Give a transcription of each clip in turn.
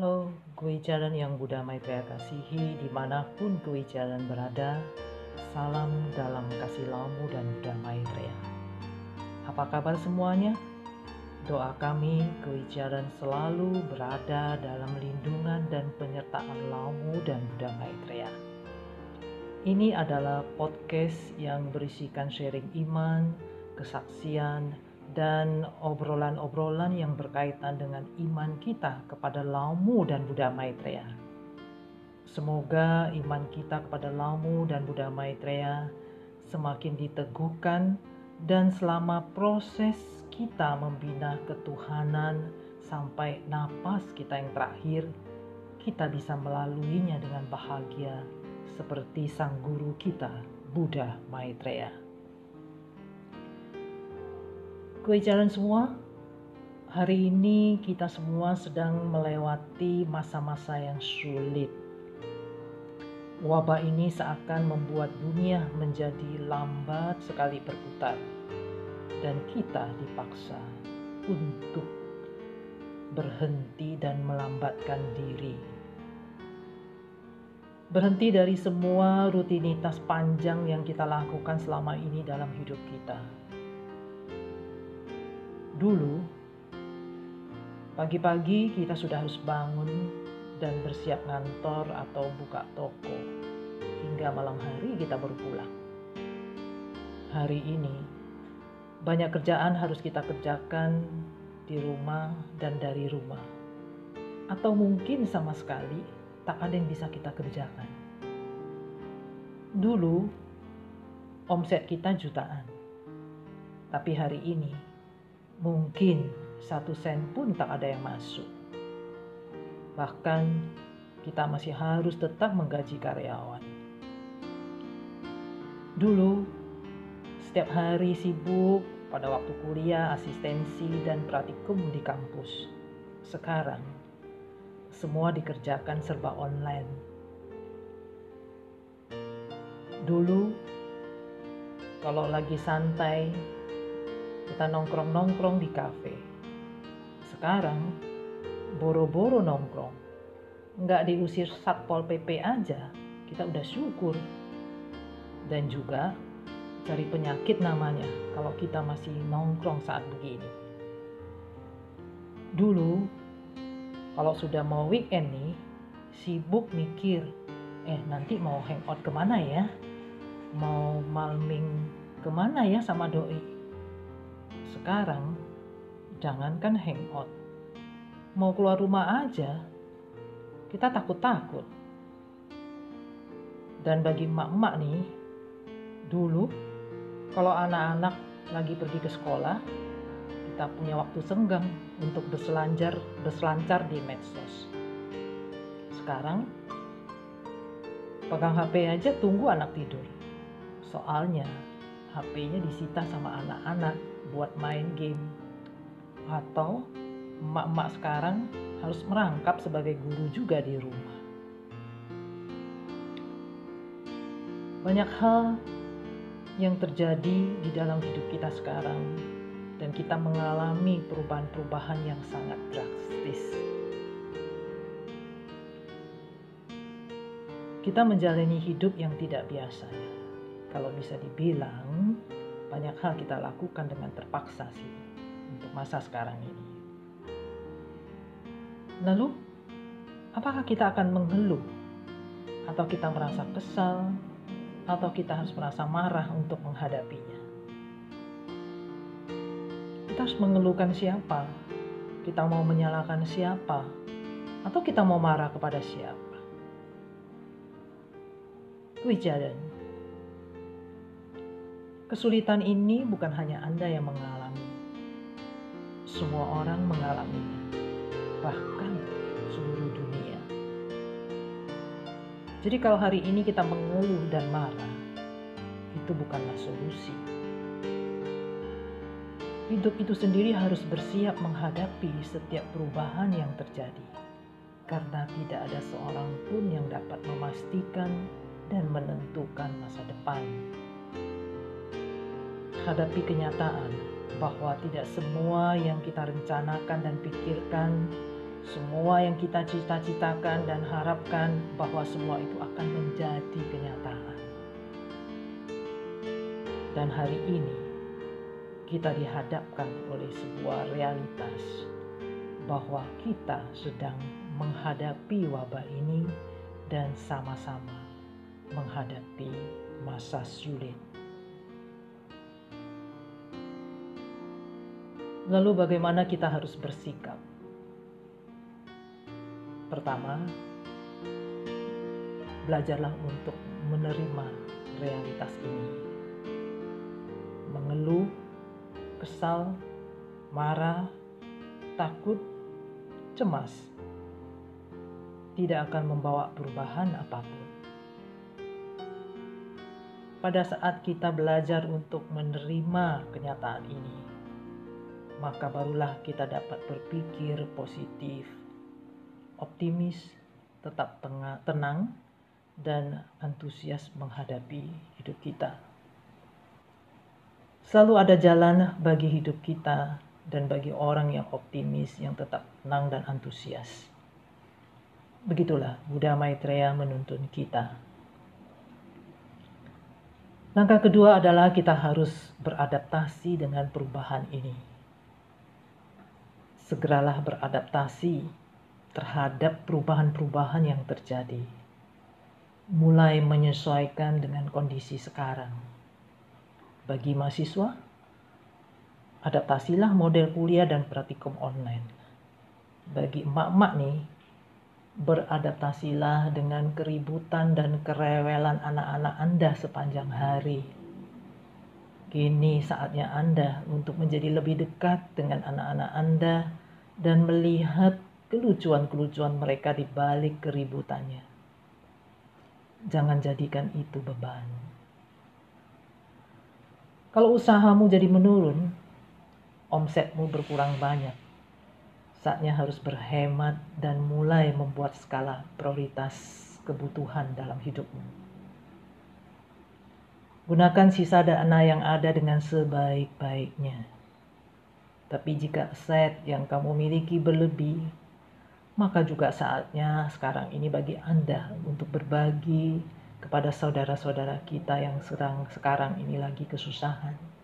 Halo, gue Jalan yang Buddha Maitreya kasihi di mana pun gue Jalan berada. Salam dalam kasih laumu dan Buddha Maitreya. Apa kabar semuanya? Doa kami gue Jalan selalu berada dalam lindungan dan penyertaan laumu dan Buddha Maitreya. Ini adalah podcast yang berisikan sharing iman, kesaksian, dan obrolan-obrolan yang berkaitan dengan iman kita kepada Laumu dan Buddha Maitreya. Semoga iman kita kepada Laumu dan Buddha Maitreya semakin diteguhkan dan selama proses kita membina ketuhanan sampai napas kita yang terakhir, kita bisa melaluinya dengan bahagia seperti sang guru kita, Buddha Maitreya. Kue jalan semua, hari ini kita semua sedang melewati masa-masa yang sulit. Wabah ini seakan membuat dunia menjadi lambat sekali berputar, dan kita dipaksa untuk berhenti dan melambatkan diri. Berhenti dari semua rutinitas panjang yang kita lakukan selama ini dalam hidup kita Dulu, pagi-pagi kita sudah harus bangun dan bersiap ngantor atau buka toko. Hingga malam hari kita baru pulang. Hari ini, banyak kerjaan harus kita kerjakan di rumah dan dari rumah. Atau mungkin sama sekali tak ada yang bisa kita kerjakan. Dulu, omset kita jutaan. Tapi hari ini, mungkin satu sen pun tak ada yang masuk. Bahkan kita masih harus tetap menggaji karyawan. Dulu, setiap hari sibuk pada waktu kuliah, asistensi, dan praktikum di kampus. Sekarang, semua dikerjakan serba online. Dulu, kalau lagi santai, kita nongkrong-nongkrong di kafe. Sekarang, boro-boro nongkrong. Nggak diusir Satpol PP aja, kita udah syukur. Dan juga cari penyakit namanya kalau kita masih nongkrong saat begini. Dulu, kalau sudah mau weekend nih, sibuk mikir, eh nanti mau hangout ke mana ya? Mau malming ke mana ya sama doi? Sekarang, jangankan hangout, mau keluar rumah aja, kita takut-takut. Dan bagi emak-emak nih, dulu kalau anak-anak lagi pergi ke sekolah, kita punya waktu senggang untuk berselancar, berselancar di medsos. Sekarang, pegang HP aja tunggu anak tidur. Soalnya, HP-nya disita sama anak-anak buat main game atau emak-emak sekarang harus merangkap sebagai guru juga di rumah. Banyak hal yang terjadi di dalam hidup kita sekarang dan kita mengalami perubahan-perubahan yang sangat drastis. Kita menjalani hidup yang tidak biasa. Kalau bisa dibilang, banyak hal kita lakukan dengan terpaksa sih untuk masa sekarang ini. Lalu, apakah kita akan mengeluh atau kita merasa kesal atau kita harus merasa marah untuk menghadapinya? Kita harus mengeluhkan siapa? Kita mau menyalahkan siapa? Atau kita mau marah kepada siapa? Wijadan Kesulitan ini bukan hanya Anda yang mengalami. Semua orang mengalaminya, bahkan seluruh dunia. Jadi kalau hari ini kita mengeluh dan marah, itu bukanlah solusi. Hidup itu sendiri harus bersiap menghadapi setiap perubahan yang terjadi. Karena tidak ada seorang pun yang dapat memastikan dan menentukan masa depan hadapi kenyataan bahwa tidak semua yang kita rencanakan dan pikirkan semua yang kita cita-citakan dan harapkan bahwa semua itu akan menjadi kenyataan. Dan hari ini kita dihadapkan oleh sebuah realitas bahwa kita sedang menghadapi wabah ini dan sama-sama menghadapi masa sulit. Lalu, bagaimana kita harus bersikap? Pertama, belajarlah untuk menerima realitas ini. Mengeluh, kesal, marah, takut, cemas tidak akan membawa perubahan apa pun. Pada saat kita belajar untuk menerima kenyataan ini, maka barulah kita dapat berpikir positif, optimis, tetap tenang, dan antusias menghadapi hidup kita. Selalu ada jalan bagi hidup kita dan bagi orang yang optimis, yang tetap tenang dan antusias. Begitulah Buddha Maitreya menuntun kita. Langkah kedua adalah kita harus beradaptasi dengan perubahan ini. Segeralah beradaptasi terhadap perubahan-perubahan yang terjadi. Mulai menyesuaikan dengan kondisi sekarang. Bagi mahasiswa, adaptasilah model kuliah dan praktikum online. Bagi emak-emak nih, beradaptasilah dengan keributan dan kerewelan anak-anak Anda sepanjang hari. Kini saatnya Anda untuk menjadi lebih dekat dengan anak-anak Anda dan melihat kelucuan-kelucuan mereka di balik keributannya. Jangan jadikan itu beban. Kalau usahamu jadi menurun, omsetmu berkurang banyak Saatnya harus berhemat dan mulai membuat skala prioritas kebutuhan dalam hidupmu. Gunakan sisa dana yang ada dengan sebaik-baiknya. Tapi jika aset yang kamu miliki berlebih, maka juga saatnya sekarang ini bagi Anda untuk berbagi kepada saudara-saudara kita yang sedang sekarang ini lagi kesusahan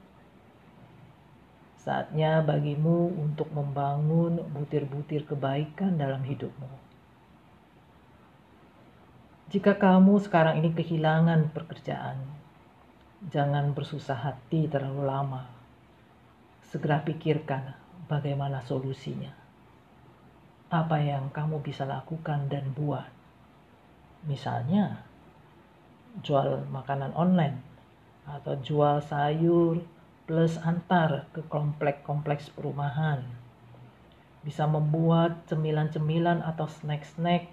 Saatnya bagimu untuk membangun butir-butir kebaikan dalam hidupmu. Jika kamu sekarang ini kehilangan pekerjaan, jangan bersusah hati terlalu lama. Segera pikirkan bagaimana solusinya. Apa yang kamu bisa lakukan dan buat. Misalnya, jual makanan online atau jual sayur, plus antar ke kompleks-kompleks perumahan. Bisa membuat cemilan-cemilan atau snack-snack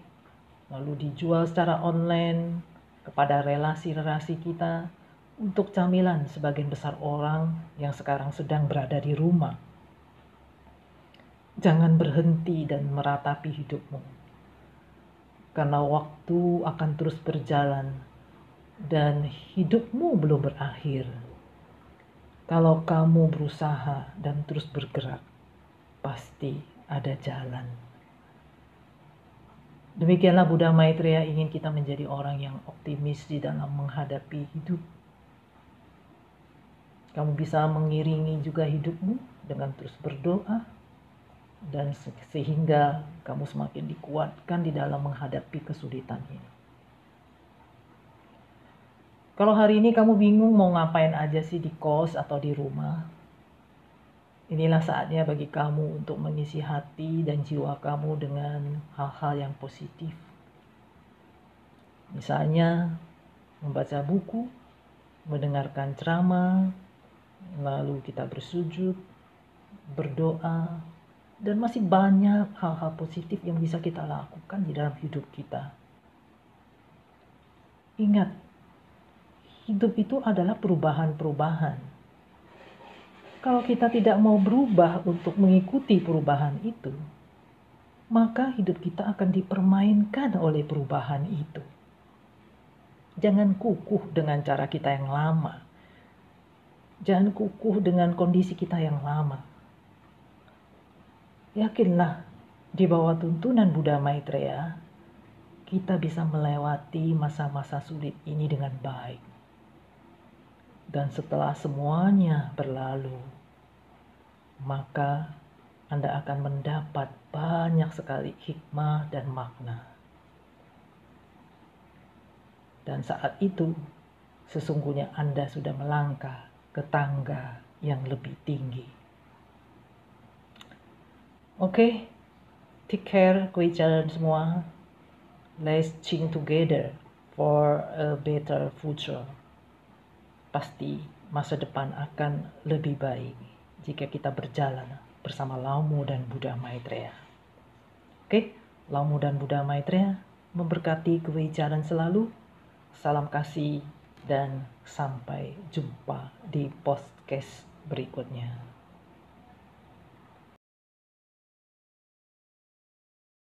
lalu dijual secara online kepada relasi-relasi kita untuk camilan sebagian besar orang yang sekarang sedang berada di rumah. Jangan berhenti dan meratapi hidupmu. Karena waktu akan terus berjalan dan hidupmu belum berakhir. Kalau kamu berusaha dan terus bergerak, pasti ada jalan. Demikianlah Buddha Maitreya ingin kita menjadi orang yang optimis di dalam menghadapi hidup. Kamu bisa mengiringi juga hidupmu dengan terus berdoa dan sehingga kamu semakin dikuatkan di dalam menghadapi kesulitan ini. Kalau hari ini kamu bingung mau ngapain aja sih di kos atau di rumah, inilah saatnya bagi kamu untuk mengisi hati dan jiwa kamu dengan hal-hal yang positif. Misalnya, membaca buku, mendengarkan ceramah, lalu kita bersujud, berdoa, dan masih banyak hal-hal positif yang bisa kita lakukan di dalam hidup kita. Ingat, hidup itu adalah perubahan-perubahan. Kalau kita tidak mau berubah untuk mengikuti perubahan itu, maka hidup kita akan dipermainkan oleh perubahan itu. Jangan kukuh dengan cara kita yang lama. Jangan kukuh dengan kondisi kita yang lama. Yakinlah Di bawah tuntunan Buddha Maitreya, kita bisa melewati masa-masa sulit ini dengan baik. Dan setelah semuanya berlalu, maka Anda akan mendapat banyak sekali hikmah dan makna. Dan saat itu, sesungguhnya Anda sudah melangkah ke tangga yang lebih tinggi. Oke, okay, take care jalan semua. Let's sing together for a better future. Pasti masa depan akan lebih baik jika kita berjalan bersama Laumu dan Buddha Maitreya. Oke, Laumu dan Buddha Maitreya memberkati jalan selalu. Salam kasih dan sampai jumpa di podcast berikutnya.